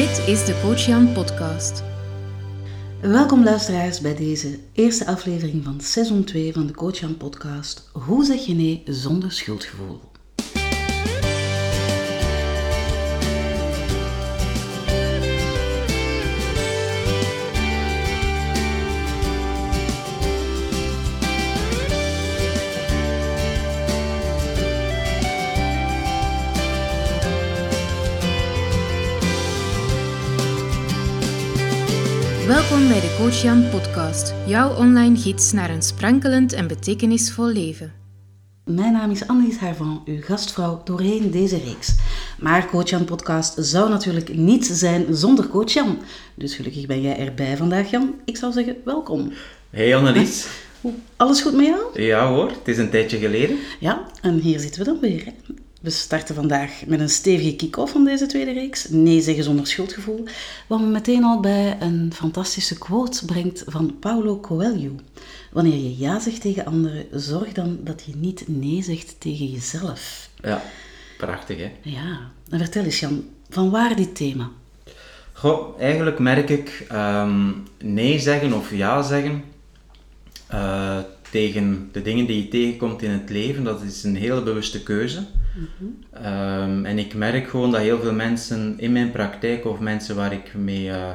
Dit is de Coach Jan podcast. Welkom luisteraars bij deze eerste aflevering van seizoen 2 van de Coach Jan podcast. Hoe zeg je nee zonder schuldgevoel? Coach Jan podcast, jouw online gids naar een sprankelend en betekenisvol leven. Mijn naam is Annelies Harvan, uw gastvrouw doorheen deze reeks. Maar Coach Jan podcast zou natuurlijk niet zijn zonder Coach Jan. Dus gelukkig ben jij erbij vandaag, Jan. Ik zou zeggen, welkom. Hey Annelies. Hoe, Alles goed met jou? Ja hoor, het is een tijdje geleden. Ja, en hier zitten we dan weer. hè. We starten vandaag met een stevige kick-off van deze tweede reeks. Nee zeggen zonder schuldgevoel. Wat me meteen al bij een fantastische quote brengt van Paulo Coelho. Wanneer je ja zegt tegen anderen, zorg dan dat je niet nee zegt tegen jezelf. Ja, prachtig hè. Ja, en vertel eens Jan, van waar dit thema? Goh, eigenlijk merk ik ehm, nee zeggen of ja zeggen eh, tegen de dingen die je tegenkomt in het leven, dat is een hele bewuste keuze. Ehm, en ik merk gewoon dat heel veel mensen in mijn praktijk of mensen waar ik mee, eh,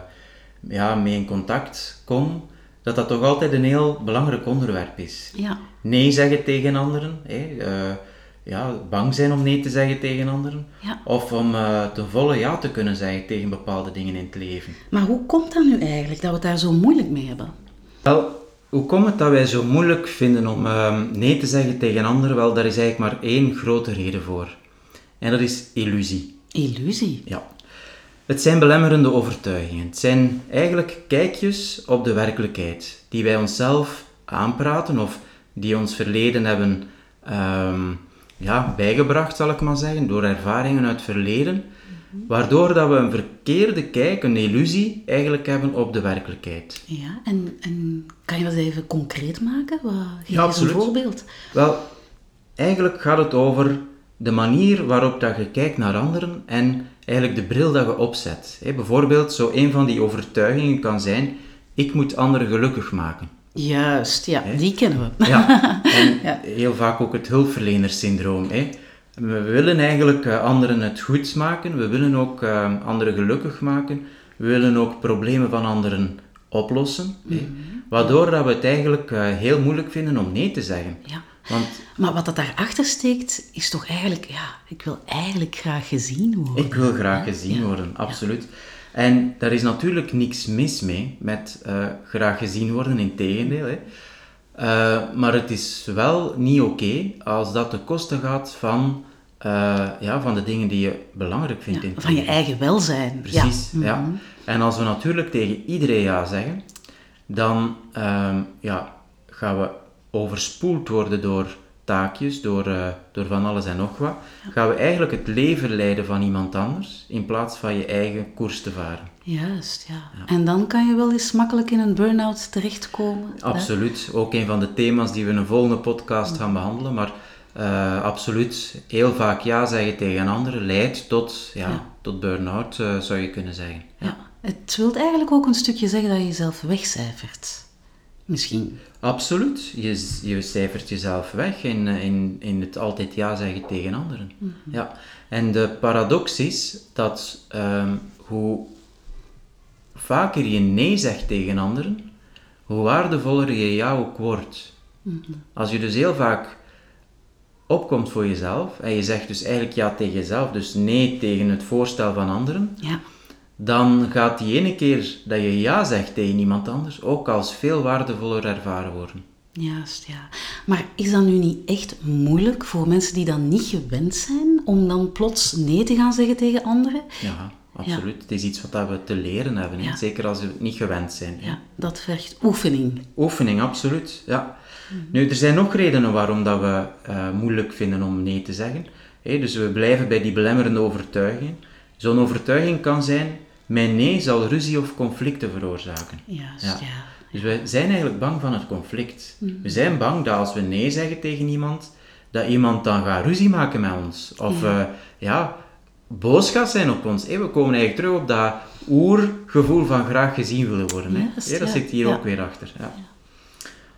ja, mee in contact kom, dat dat toch altijd een heel belangrijk onderwerp is. Ja, nee zeggen tegen anderen. Eh, ja, bang zijn om nee te zeggen tegen anderen. Ja. Of om eh ten volle ja te kunnen zeggen tegen bepaalde dingen in het leven. maar hoe komt dat nu eigenlijk dat we het daar zo moeilijk mee hebben? Wel, hoe komt het dat wij zo moeilijk vinden om ehm, nee te zeggen tegen anderen? Wel, daar is eigenlijk maar één grote reden voor. En dat is illusie. Illusie. Ja. Het zijn belemmerende overtuigingen. Het zijn eigenlijk kijkjes op de werkelijkheid die wij onszelf aanpraten of die ons verleden hebben ehm, ja, bijgebracht, zal ik maar zeggen, door ervaringen uit het verleden, waardoor dat we een verkeerde kijk, een illusie eigenlijk hebben op de werkelijkheid. Ja, en, en kan je dat even concreet maken? Wat, geef Ja, een absoluut. voorbeeld. Wel, eigenlijk gaat het over de manier waarop dat je kijkt naar anderen en eigenlijk de bril dat je opzet. Bijvoorbeeld, zo een van die overtuigingen kan zijn, ik moet anderen gelukkig maken. Juist, ja, die kennen we. Ja, en Ja. heel vaak ook het hulpverlenersyndroom. Hè. We willen eigenlijk eh, anderen het goed maken, we willen ook eh, anderen gelukkig maken, we willen ook problemen van anderen oplossen. Mhm. Waardoor dat we het eigenlijk eh, heel moeilijk vinden om nee te zeggen. Ja. Want Maar wat dat daarachter steekt, is toch eigenlijk, ja, ik wil eigenlijk graag gezien worden. Ik wil graag gezien worden, absoluut. En daar is natuurlijk niks mis mee met eh, graag gezien worden, in tegendeel. Hè. Eh, maar het is wel niet oké als dat ten koste gaat van, eh, ja, van de dingen die je belangrijk vindt in Van je eigen welzijn. Precies, Ja. ja. Mhm. En als we natuurlijk tegen iedereen ja zeggen, dan ehm, ja, gaan we overspoeld worden door taakjes, door, eh, door van alles en nog wat. Gaan we eigenlijk het leven leiden van iemand anders, in plaats van je eigen koers te varen. Juist, ja. En dan kan je wel eens makkelijk in een burn-out terechtkomen. hè? Absoluut, ook een van de thema's die we in een volgende podcast gaan behandelen, maar eh, absoluut, heel vaak ja zeggen tegen anderen leidt tot, ja, Ja. tot burn-out, eh, zou je kunnen zeggen. Ja. Het wil eigenlijk ook een stukje zeggen dat je jezelf wegcijfert. Misschien. Absoluut. Je, je cijfert jezelf weg in, in, in het altijd ja zeggen tegen anderen. Ja. En de paradox is dat ehm, hoe vaker je nee zegt tegen anderen, hoe waardevoller je ja ook wordt. Als je dus heel vaak opkomt voor jezelf en je zegt dus eigenlijk ja tegen jezelf, dus nee tegen het voorstel van anderen, Ja. Dan gaat die ene keer dat je ja zegt tegen iemand anders ook als veel waardevoller ervaren worden. Juist, ja. Maar is dat nu niet echt moeilijk voor mensen die dan niet gewend zijn om dan plots nee te gaan zeggen tegen anderen? Ja, absoluut. Het is iets wat we te leren hebben. Ja. zeker als we het niet gewend zijn. Ja, dat vergt oefening. Oefening, absoluut. Ja. Nu, er zijn nog redenen waarom dat we eh, moeilijk vinden om nee te zeggen. Dus we blijven bij die belemmerende overtuiging. Zo'n overtuiging kan zijn, mijn nee zal ruzie of conflicten veroorzaken. Juist, Ja. ja. Dus we zijn eigenlijk bang van het conflict. We zijn bang dat als we nee zeggen tegen iemand, dat iemand dan gaat ruzie maken met ons. Of ja, ja boos gaat zijn op ons. Hè? We komen eigenlijk terug op dat oergevoel van graag gezien willen worden. Hè? Dat ja. zit hier Ja. ook weer achter. Ja.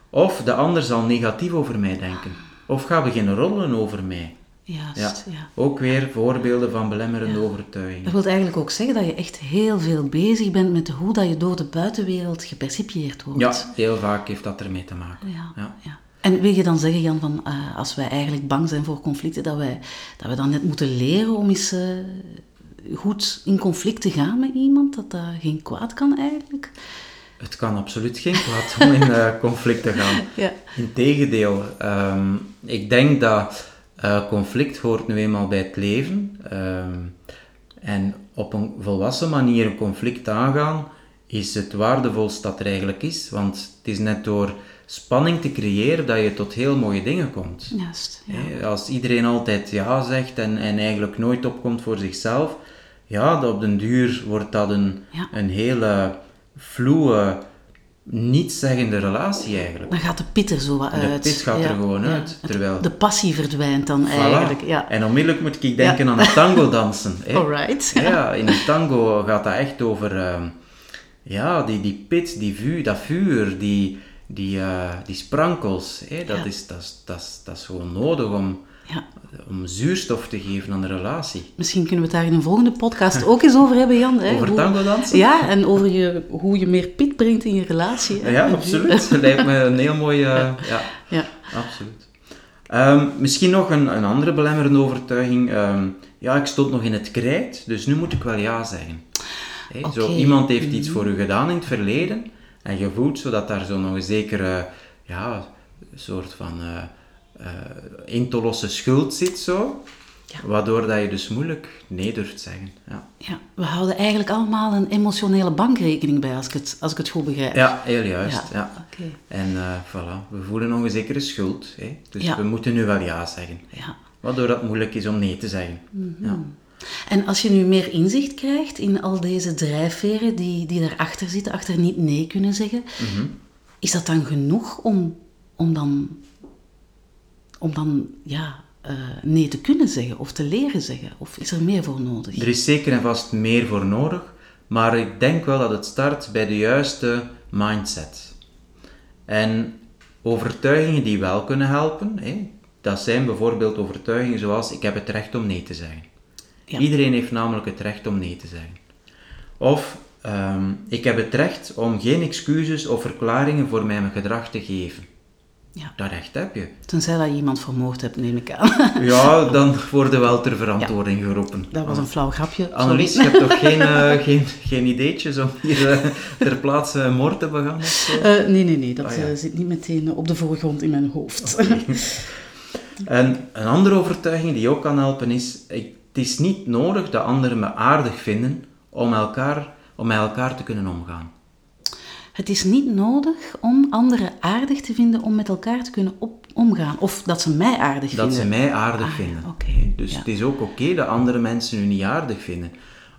Of de ander zal negatief over mij denken. Of gaat beginnen roddelen over mij. Juist, Ja. ja. Ook weer voorbeelden van belemmerende Ja. overtuigingen. Dat wil eigenlijk ook zeggen dat je echt heel veel bezig bent met hoe dat je door de buitenwereld gepercipieerd wordt. Ja, heel vaak heeft dat ermee te maken. Ja, Ja. ja. En wil je dan zeggen, Jan, van, eh, als wij eigenlijk bang zijn voor conflicten, dat wij, dat we dan net moeten leren om eens eh, goed in conflict te gaan met iemand? Dat dat geen kwaad kan eigenlijk? Het kan absoluut geen kwaad om in eh, conflict te gaan. Ja. Integendeel, ehm ik denk dat eh, conflict hoort nu eenmaal bij het leven. Ehm, en op een volwassen manier een conflict aangaan is het waardevolst dat er eigenlijk is. Want het is net door spanning te creëren dat je tot heel mooie dingen komt. Juist, ja. Hè, Als iedereen altijd ja zegt en, en eigenlijk nooit opkomt voor zichzelf, ja, dat op den duur wordt dat een, Ja. een hele vloe, nietszeggende relatie eigenlijk. Dan gaat de pit er zo wat De uit. pit gaat er gewoon uit, terwijl- De passie verdwijnt dan Voilà. eigenlijk. Ja. En onmiddellijk moet ik denken aan het tango dansen. Alright. Ja, in het tango gaat dat echt over ehm, ja, die, die pit, die vuur, dat vuur, die, die, eh, die sprankels. Hè. Dat, Ja. is, dat, is, dat, is, dat is gewoon nodig om, Ja. om zuurstof te geven aan de relatie. Misschien kunnen we het daar in een volgende podcast ook eens over hebben, Jan. Hè? Over tango dansen? Ja, en over je, hoe je meer pit brengt in je relatie. hè. Ja, absoluut. Dat lijkt me een heel mooi... eh, ja. Ja. absoluut. Ehm, misschien nog een, een andere belemmerende overtuiging. Ehm, ja, ik stond nog in het krijt, dus nu moet ik wel ja zeggen. Hè, Zo. Mhm. iemand heeft iets voor u gedaan in het verleden en je voelt zo dat daar zo nog een zekere ja, soort van eh eh, in te lossen schuld zit, zo. Ja. Waardoor dat je dus moeilijk nee durft zeggen. Ja, Ja, we houden eigenlijk allemaal een emotionele bankrekening bij, als ik het, als ik het goed begrijp. ja heel juist. Ja, Ja. oké. En eh, voilà, we voelen nog een zekere schuld. Hè? Dus Ja. we moeten nu wel ja zeggen. Ja. Waardoor dat moeilijk is om nee te zeggen. Mhm. Ja. En als je nu meer inzicht krijgt in al deze drijfveren die, die daarachter zitten, achter niet nee kunnen zeggen, Mhm. is dat dan genoeg om, om dan, om dan ja, eh, nee te kunnen zeggen of te leren zeggen? Of is er meer voor nodig? Er is zeker en vast meer voor nodig, maar ik denk wel dat het start bij de juiste mindset. En overtuigingen die wel kunnen helpen, dat zijn bijvoorbeeld overtuigingen zoals ik heb het recht om nee te zeggen. Ja. Iedereen heeft namelijk het recht om nee te zeggen. Of ehm, ik heb het recht om geen excuses of verklaringen voor mijn gedrag te geven. Ja. Dat recht heb je. Tenzij dat je iemand vermoord hebt, neem ik aan. Ja, dan worden wel ter verantwoording geroepen. Dat was een flauw grapje. Annelies, je hebt toch geen, eh, geen, geen ideetjes om hier eh, ter plaatse moord te begaan? Eh, nee, nee, nee. Dat Ah, ja. zit niet meteen op de voorgrond in mijn hoofd. En een andere overtuiging die ook kan helpen is, ik- het is niet nodig dat anderen me aardig vinden om, elkaar, om met elkaar te kunnen omgaan. Het is niet nodig om anderen aardig te vinden om met elkaar te kunnen op, omgaan. Of dat ze mij aardig Dat vinden. ze mij aardig Ah, ja, vinden. oké, Dus ja. het is ook oké dat andere mensen u niet aardig vinden.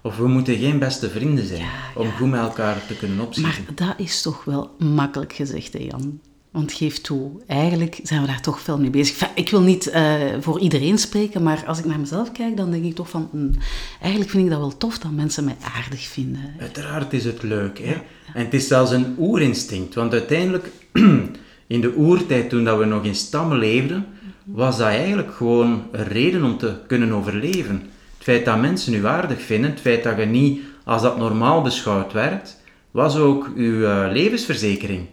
Of we moeten geen beste vrienden zijn om goed met elkaar te kunnen opschieten. Maar dat is toch wel makkelijk gezegd, hè, Jan? Want geef toe, eigenlijk zijn we daar toch veel mee bezig. Enfin, ik wil niet eh, voor iedereen spreken, maar als ik naar mezelf kijk, dan denk ik toch van... hm, eigenlijk vind ik dat wel tof dat mensen mij aardig vinden. Uiteraard is het leuk, hè. En het is zelfs een oerinstinct, want uiteindelijk, in de oertijd, toen dat we nog in stammen leefden, was dat eigenlijk gewoon een reden om te kunnen overleven. Het feit dat mensen u aardig vinden, het feit dat je niet als dat normaal beschouwd werd, was ook uw eh, levensverzekering.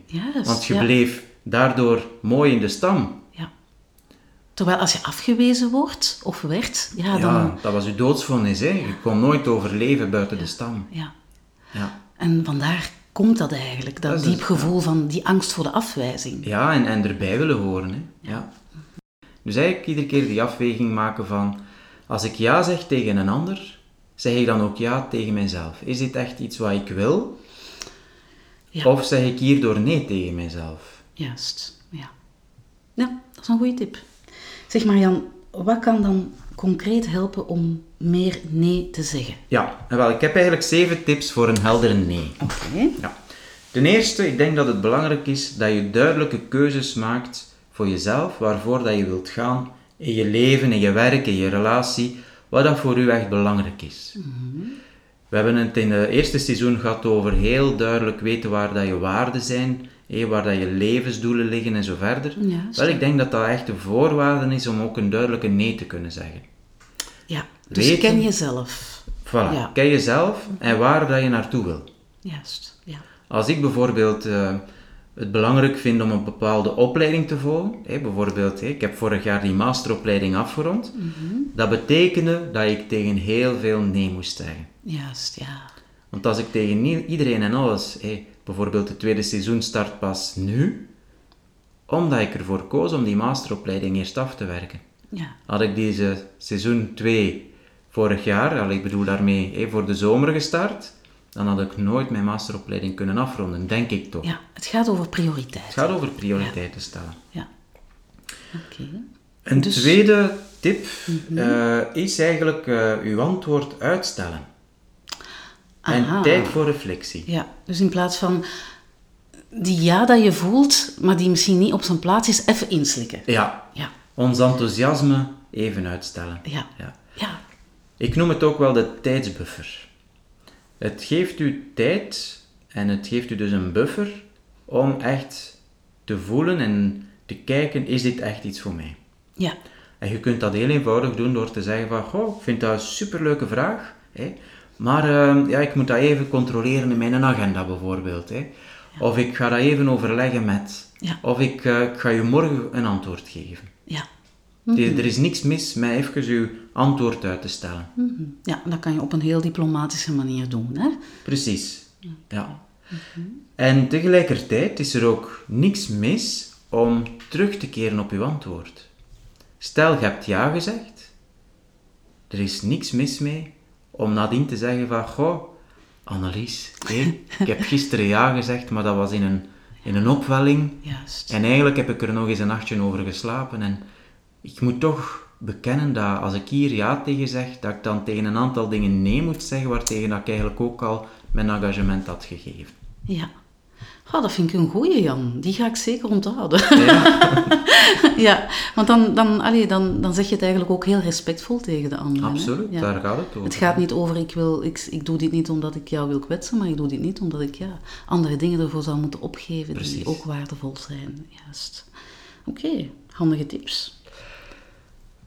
Want je ja. bleef daardoor mooi in de stam. Ja. Terwijl als je afgewezen wordt, of werd, ja, Ja, dan... dat was uw doodsvonnis, hè. Je kon nooit overleven buiten de stam. Ja. Ja. En vandaar komt dat eigenlijk, dat, diep gevoel van die angst voor de afwijzing. Ja, en, en erbij willen horen. Hè. Ja. Dus eigenlijk iedere keer die afweging maken van... Als ik ja zeg tegen een ander, zeg ik dan ook ja tegen mijzelf. Is dit echt iets wat ik wil? Ja. Of zeg ik hierdoor nee tegen mijzelf? Juist, ja. Ja, dat is een goede tip. Zeg maar Jan, wat kan dan concreet helpen om meer nee te zeggen? Ja, en wel, ik heb eigenlijk zeven tips voor een heldere nee. Oké. Ja. Ten eerste, ik denk dat het belangrijk is dat je duidelijke keuzes maakt voor jezelf, waarvoor dat je wilt gaan in je leven, in je werk, in je relatie, wat dat voor u echt belangrijk is. We hebben het in het eerste seizoen gehad over heel duidelijk weten waar dat je waarden zijn, hé, waar dat je levensdoelen liggen en zo verder. Wel, ik denk dat dat echt een voorwaarde is om ook een duidelijke nee te kunnen zeggen. Ja, dus Weten. ken jezelf. Voilà, Ja. ken jezelf en waar dat je naartoe wil. Juist, ja. Als ik bijvoorbeeld eh, het belangrijk vind om een bepaalde opleiding te volgen, bijvoorbeeld, ik heb vorig jaar die masteropleiding afgerond, dat betekende dat ik tegen heel veel nee moest zeggen. Juist, ja. Want als ik tegen iedereen en alles, bijvoorbeeld het tweede seizoen start pas nu, omdat ik ervoor koos om die masteropleiding eerst af te werken. Ja, Had ik deze seizoen 2 vorig jaar, al ik bedoel daarmee voor de zomer gestart, dan had ik nooit mijn masteropleiding kunnen afronden, denk ik toch. ja. Het gaat over prioriteit. Het gaat over prioriteiten stellen. Ja. Oké. Een Dus- tweede tip eh, is eigenlijk eh, uw antwoord uitstellen. En Aha. tijd voor reflectie. Ja, dus in plaats van die ja dat je voelt, maar die misschien niet op zijn plaats is, even inslikken. Ja, Ja, ons enthousiasme even uitstellen. ja, Ja. ja. Ik noem het ook wel de tijdsbuffer. Het geeft u tijd en het geeft u dus een buffer om echt te voelen en te kijken, is dit echt iets voor mij? Ja, En je kunt dat heel eenvoudig doen door te zeggen van, goh, ik vind dat een superleuke vraag, hè, maar eh, ja, ik moet dat even controleren in mijn agenda bijvoorbeeld. Hè. Of ik ga dat even overleggen met, Ja. of ik, eh, ik ga je morgen een antwoord geven. ja. Er- Er is niks mis met even uw antwoord uit te stellen. Mhm. Ja, dat kan je op een heel diplomatische manier doen. Hè? Precies. Ja. En tegelijkertijd is er ook niks mis om terug te keren op uw antwoord. Stel, je hebt ja gezegd. Er is niks mis mee om nadien te zeggen van, goh, Annelies, ik heb gisteren ja gezegd, maar dat was in een, in een opwelling. Juist. En eigenlijk heb ik er nog eens een nachtje over geslapen. En ik moet toch bekennen dat als ik hier ja tegen zeg, dat ik dan tegen een aantal dingen nee moet zeggen, waartegen dat ik eigenlijk ook al mijn engagement had gegeven. Ja. Oh, dat vind ik een goeie, Jan. Die ga ik zeker onthouden. Ja, ja, want dan, dan, allee, dan, dan zeg je het eigenlijk ook heel respectvol tegen de anderen. hè? absoluut, Ja. daar gaat het over. Het gaat niet over, ik, wil, ik, ik doe dit niet omdat ik jou wil kwetsen, maar ik doe dit niet omdat ik ja, andere dingen ervoor zou moeten opgeven Precies. die ook waardevol zijn. Juist. Oké, handige tips.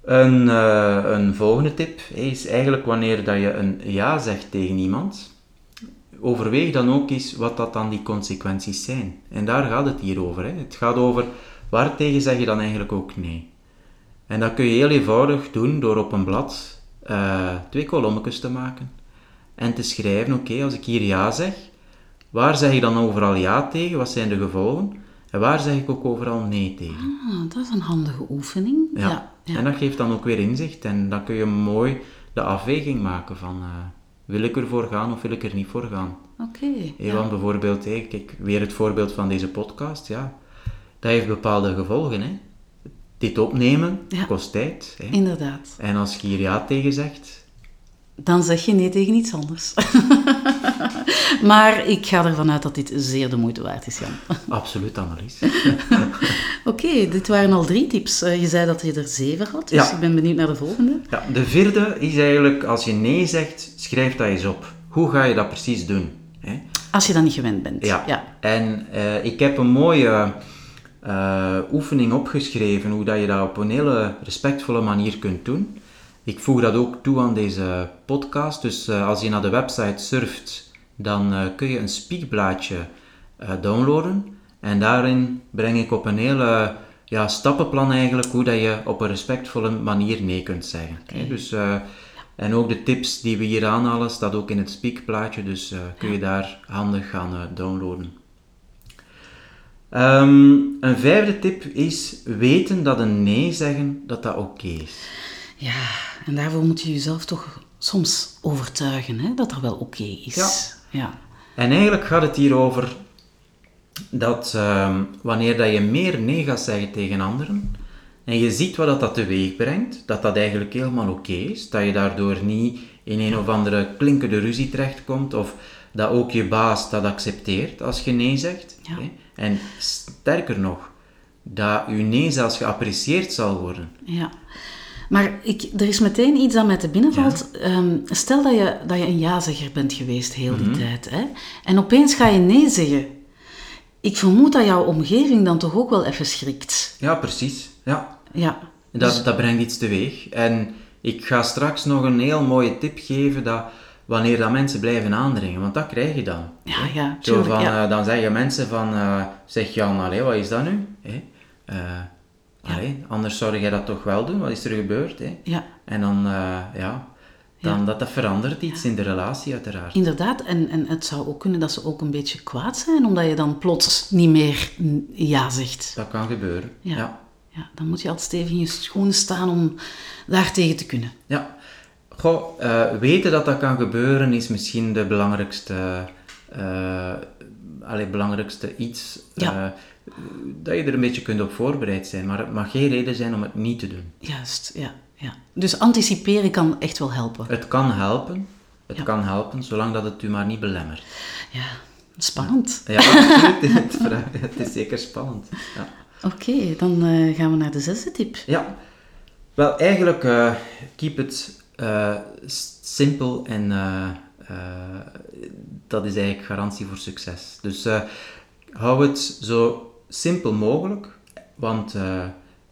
Een, eh, een volgende tip is eigenlijk wanneer dat je een ja zegt tegen iemand, overweeg dan ook eens wat dat dan die consequenties zijn. En daar gaat het hier over. Hè. Het gaat over waartegen zeg je dan eigenlijk ook nee. En dat kun je heel eenvoudig doen door op een blad eh, twee kolommetjes te maken en te schrijven, oké, als ik hier ja zeg, waar zeg ik dan overal ja tegen, wat zijn de gevolgen, en waar zeg ik ook overal nee tegen. Ah, dat is een handige oefening. Ja. Ja, ja. En dat geeft dan ook weer inzicht en dan kun je mooi de afweging maken van eh, wil ik ervoor gaan of wil ik er niet voor gaan. Oké. Hey, ja. Want bijvoorbeeld, hey, kijk, weer het voorbeeld van deze podcast, ja, dat heeft bepaalde gevolgen. Hè. Dit opnemen Ja. kost tijd. Hè. Inderdaad. En als je hier ja tegen zegt, Dan zeg je nee tegen iets anders. maar ik ga ervan uit dat dit zeer de moeite waard is, Jan. absoluut Annelies. Oké, dit waren al drie tips. Eh, je zei dat je er zeven had, dus Ja. ik ben benieuwd naar de volgende. Ja, de vierde is eigenlijk, als je nee zegt, schrijf dat eens op. Hoe ga je dat precies doen? Hè? Als je dat niet gewend bent. Ja. ja. En eh, ik heb een mooie eh, oefening opgeschreven, hoe dat je dat op een hele respectvolle manier kunt doen. Ik voeg dat ook toe aan deze podcast. Dus als je naar de website surft, dan eh, kun je een speakblaadje eh, downloaden. En daarin breng ik op een hele ja, stappenplan eigenlijk hoe dat je op een respectvolle manier nee kunt zeggen. Dus, eh, en ook de tips die we hier aanhalen, staat ook in het speakplaatje, dus kun je daar handig gaan downloaden. Ehm, een vijfde tip is weten dat een nee zeggen, dat dat oké is. Ja, en daarvoor moet je jezelf toch soms overtuigen hè, dat er wel oké is. Ja. Ja. En eigenlijk gaat het hier over dat ehm, wanneer dat je meer nee gaat zeggen tegen anderen en je ziet wat dat, dat teweeg brengt, dat dat eigenlijk helemaal oké is, dat je daardoor niet in een of andere klinkende ruzie terechtkomt of dat ook je baas dat accepteert als je nee zegt. Ja. En sterker nog, dat je nee zelfs geapprecieerd zal worden. Ja. Maar ik, er is meteen iets dat mij te binnen valt. Ehm, stel dat je, dat je een ja-zegger bent geweest heel die Mhm. tijd. Hè? En opeens ga je nee zeggen. Ik vermoed dat jouw omgeving dan toch ook wel even schrikt. Ja, precies. Ja. Ja. Dat, dat brengt iets teweeg. En ik ga straks nog een heel mooie tip geven dat wanneer dat mensen blijven aandringen, want dat krijg je dan. Ja, ja, Zo tuurlijk, van, ja. eh, dan zeggen mensen van, eh, zeg Jan, allee, wat is dat nu? Hè? Eh, allee, anders zou jij dat toch wel doen, wat is er gebeurd? Hè? Ja, En dan, eh, ja, dan dat, dat verandert iets in de relatie uiteraard. inderdaad. En, en het zou ook kunnen dat ze ook een beetje kwaad zijn, omdat je dan plots niet meer ja zegt. Dat kan gebeuren. Ja. ja. Ja, dan moet je altijd stevig in je schoenen staan om daartegen te kunnen. Ja. Goh, eh, weten dat dat kan gebeuren is misschien de belangrijkste, eh allee, belangrijkste iets. Ja. eh, dat je er een beetje kunt op voorbereid zijn. Maar het mag geen reden zijn om het niet te doen. Juist, ja. ja. Dus anticiperen kan echt wel helpen. Het kan helpen. Het Ja. kan helpen, zolang dat het u maar niet belemmert. Ja, spannend. Ja, absoluut. Het, is zeker spannend. Ja. Oké, dan eh, gaan we naar de zesde tip. Ja, wel eigenlijk uh, keep it uh, simpel en dat is eigenlijk garantie voor succes. Dus uh, hou het zo simpel mogelijk, want uh,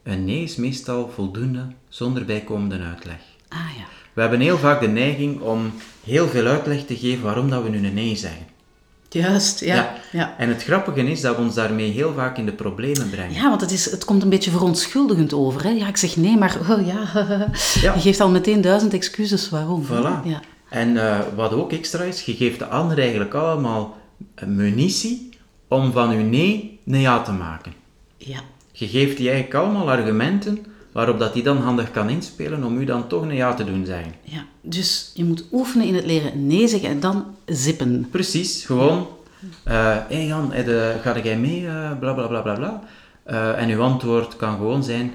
een nee is meestal voldoende zonder bijkomende uitleg. Ah ja. We hebben heel vaak de neiging om heel veel uitleg te geven waarom dat we nu een nee zeggen. Juist, ja. ja. ja. En het grappige is dat we ons daarmee heel vaak in de problemen brengen. Ja, want het, is, het komt een beetje verontschuldigend over. Hè? Ja, ik zeg nee, maar oh, ja, ja. je geeft al meteen duizend excuses waarom. Voilà. Ja. En uh, wat ook extra is, je geeft de ander eigenlijk allemaal munitie om van uw nee een ja te maken. Ja. Je geeft die eigenlijk allemaal argumenten waarop dat die dan handig kan inspelen om u dan toch een ja te doen zeggen. Ja, dus je moet oefenen in het leren nee zeggen en dan zippen. Precies, gewoon, hé uh, hey Jan, de, ga jij mee, uh, bla bla bla bla bla. Uh, en uw antwoord kan gewoon zijn,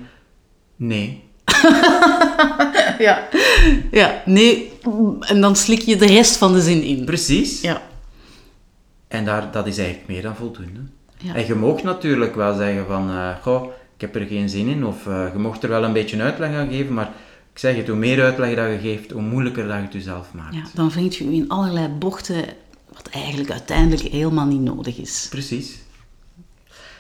nee. ja. ja, nee, en dan slik je de rest van de zin in. Precies. Ja. En daar, dat is eigenlijk meer dan voldoende. Ja. En je mag natuurlijk wel zeggen van, uh, goh, ik heb er geen zin in, of uh, je mocht er wel een beetje uitleg aan geven, maar ik zeg het, hoe meer uitleg dat je geeft, hoe moeilijker dat je het jezelf maakt. Ja, dan vind je je in allerlei bochten, wat eigenlijk uiteindelijk helemaal niet nodig is. Precies.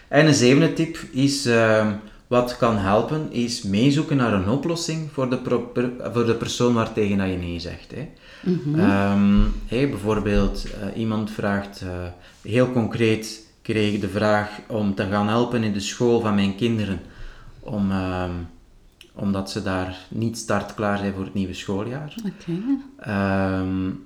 En een zevende tip is, uh, wat kan helpen, is meezoeken naar een oplossing voor de, per, voor de persoon waartegen dat je nee zegt. Hè. Mm -hmm. um, hey, bijvoorbeeld, uh, iemand vraagt, heel concreet, kreeg ik de vraag om te gaan helpen in de school van mijn kinderen. Om, uh, omdat ze daar niet startklaar zijn voor het nieuwe schooljaar. Okay. Um,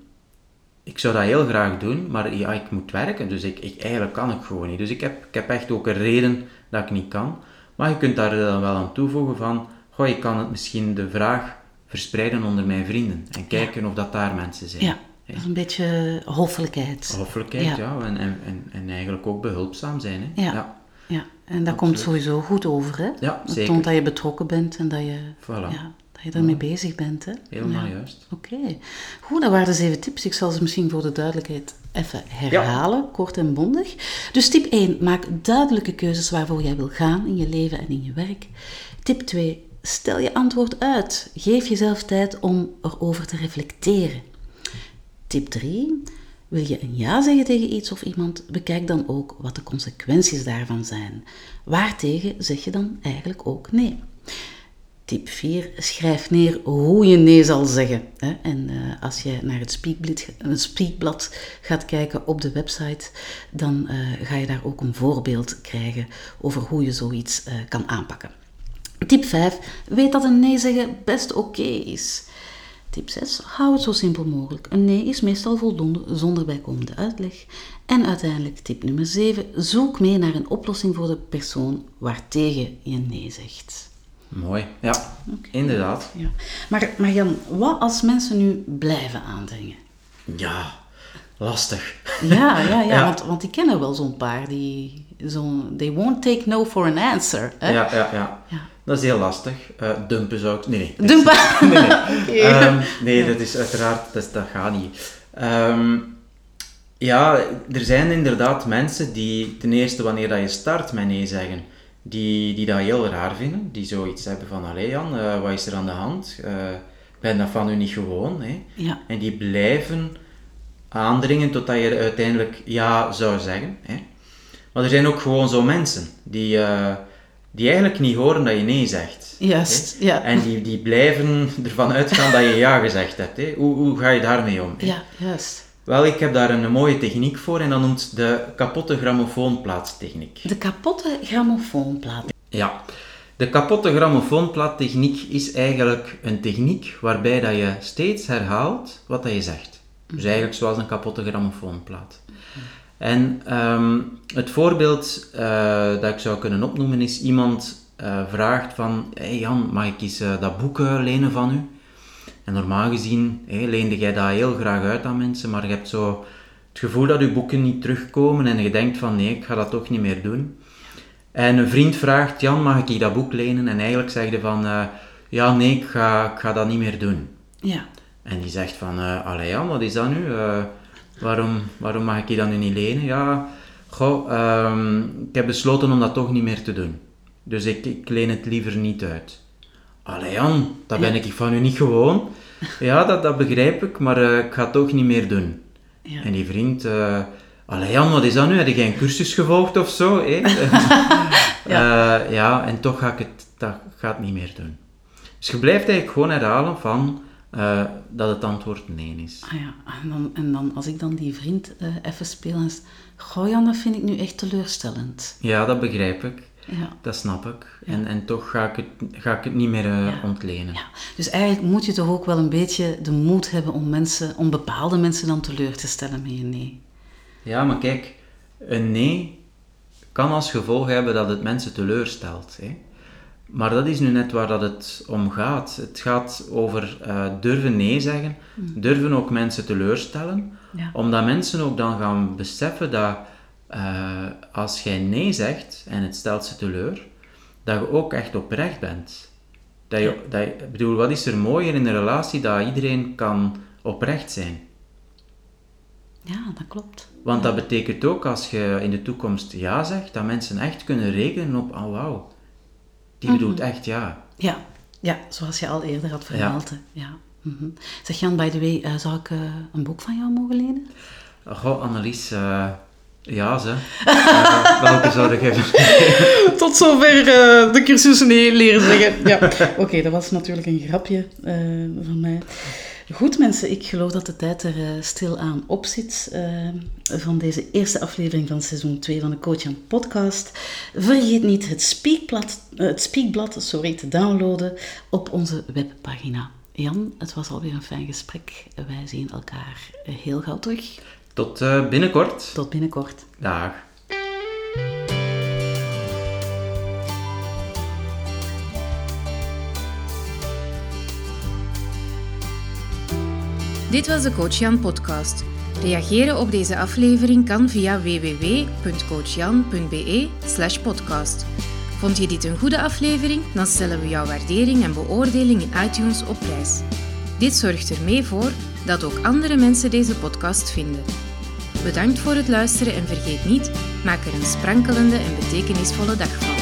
ik zou dat heel graag doen, maar ja, ik moet werken, dus ik, ik, eigenlijk kan ik gewoon niet. Dus ik heb, ik heb echt ook een reden dat ik niet kan. Maar je kunt daar dan wel aan toevoegen van, goh, ik kan het misschien de vraag verspreiden onder mijn vrienden. En kijken ja. of dat daar mensen zijn. Ja. Dat is een beetje hoffelijkheid. Hoffelijkheid, ja. ja. En, en, en, eigenlijk ook behulpzaam zijn. Hè? Ja. ja. ja. En dat Absoluut. komt sowieso goed over, hè? Ja, dat zeker. toont dat je betrokken bent en dat je, voilà. Je ja. bezig bent, hè? Helemaal juist. Oké. Okay. Goed, dat waren de zeven tips. Ik zal ze misschien voor de duidelijkheid even herhalen, kort en bondig. Dus tip 1, maak duidelijke keuzes waarvoor jij wil gaan in je leven en in je werk. Tip 2, stel je antwoord uit. Geef jezelf tijd om erover te reflecteren. Tip 3. Wil je een ja zeggen tegen iets of iemand, bekijk dan ook wat de consequenties daarvan zijn. Waartegen zeg je dan eigenlijk ook nee. Tip 4. Schrijf neer hoe je nee zal zeggen. En uh, als je naar het speakblad, gaat kijken op de website, dan uh, ga je daar ook een voorbeeld krijgen over hoe je zoiets uh, kan aanpakken. Tip 5. Weet dat een nee zeggen best oké is. Tip 6. Hou het zo simpel mogelijk. Een nee is meestal voldoende zonder bijkomende uitleg. En uiteindelijk tip nummer 7. Zoek mee naar een oplossing voor de persoon waartegen je nee zegt. Mooi, ja, okay. inderdaad. Ja. Maar, maar Jan, wat als mensen nu blijven aandringen? Ja, lastig. Ja, ja, ja, ja. Want, want ik ken er wel zo'n paar die zo they won't take no for an answer. Hè? Ja, ja, ja, ja. Dat is heel lastig. Uh, dumpen zou ik... Nee, nee. Dumpen? nee, nee. okay. um, nee, dat is uiteraard... Dat, dat gaat niet. Um, ja, er zijn inderdaad mensen die ten eerste wanneer dat je start met nee zeggen, die, die dat heel raar vinden, die zoiets hebben van, allee Jan, eh, wat is er aan de hand? Uh, ben dat van u niet gewoon. Hè? Ja. En die blijven aandringen totdat je uiteindelijk ja zou zeggen. Hè? Maar er zijn ook gewoon zo mensen die, uh, die eigenlijk niet horen dat je nee zegt. Juist, ja. En die, die blijven ervan uitgaan dat je ja gezegd hebt. Hè? Hoe, hoe ga je daarmee om? Ja, juist. Wel, ik heb daar een mooie techniek voor en dat noemt de kapotte grammofoonplaattechniek. De kapotte grammofoonplaat. Ja, de kapotte grammofoonplaattechniek is eigenlijk een techniek waarbij dat je steeds herhaalt wat dat je zegt. Dus eigenlijk zoals een kapotte grammofoonplaat. En ehm, het voorbeeld uh, dat ik zou kunnen opnoemen is iemand uh, vraagt van hey Jan, mag ik eens uh, dat boek lenen van u? En normaal gezien leende jij dat heel graag uit aan mensen, maar je hebt zo het gevoel dat je boeken niet terugkomen en je denkt van nee, ik ga dat toch niet meer doen. En een vriend vraagt, Jan, mag ik je dat boek lenen? En eigenlijk zeg je van, uh, ja nee, ik ga, ik ga dat niet meer doen. Ja. En die zegt van, uh, allee Jan, wat is dat nu? Uh, waarom, waarom mag ik je dat nu niet lenen? Ja, goh, um, ik heb besloten om dat toch niet meer te doen. Dus ik, ik leen het liever niet uit. Allee Jan, dat ben ik van u niet gewoon. Ja, dat, dat begrijp ik, maar uh, ik ga het toch niet meer doen. Ja. En die vriend, uh, allee Jan, wat is dat nu? Heb je geen cursus gevolgd of zo? Eh? ja. Uh, ja, en toch ga ik het, dat ga het niet meer doen. Dus je blijft eigenlijk gewoon herhalen van uh, dat het antwoord nee is. Ah ja, en dan, en dan als ik dan die vriend even speel en goh Jan, dat vind ik nu echt teleurstellend. Ja, dat begrijp ik. Ja. Dat snap ik. Ja. En, en toch ga ik het, ga ik het niet meer uh, ja. ontlenen. Ja. Dus eigenlijk moet je toch ook wel een beetje de moed hebben om, mensen, om bepaalde mensen dan teleur te stellen met een nee. Ja, maar kijk, een nee kan als gevolg hebben dat het mensen teleurstelt. Hè? Maar dat is nu net waar dat het om gaat. Het gaat over uh, durven nee zeggen, mm. durven ook mensen teleurstellen, omdat mensen ook dan gaan beseffen dat uh, als jij nee zegt en het stelt ze teleur, dat je ook echt oprecht bent. Dat je, dat je, bedoel, wat is er mooier in een relatie dat iedereen kan oprecht zijn? Ja, dat klopt. Want dat betekent ook als je in de toekomst ja zegt, dat mensen echt kunnen rekenen op, oh wauw, die mm -hmm. bedoelt echt ja. Ja, ja, zoals je al eerder had verhaald. Ja. ja. Mm -hmm. Zeg Jan, by the way, uh, zou ik uh, een boek van jou mogen lenen? Goh, Annelies, uh, ja, ze. Uh, welke zou ik hebben? Tot zover uh, de cursus leren zeggen. Ja. Oké, dat was natuurlijk een grapje uh, van mij. Goed mensen, ik geloof dat de tijd er stilaan op zit van deze eerste aflevering van seizoen 2 van de Coach aan podcast. Vergeet niet het speakblad, het speakblad sorry, te downloaden op onze webpagina. Jan, het was alweer een fijn gesprek. Wij zien elkaar heel gauw terug. Tot uh, binnenkort. Tot binnenkort. Dag. Dit was de Coach Jan podcast. Reageren op deze aflevering kan via www.coachjan.be podcast. Vond je dit een goede aflevering? Dan stellen we jouw waardering en beoordeling in iTunes op prijs. Dit zorgt er mee voor dat ook andere mensen deze podcast vinden. Bedankt voor het luisteren en vergeet niet, maak er een sprankelende en betekenisvolle dag van.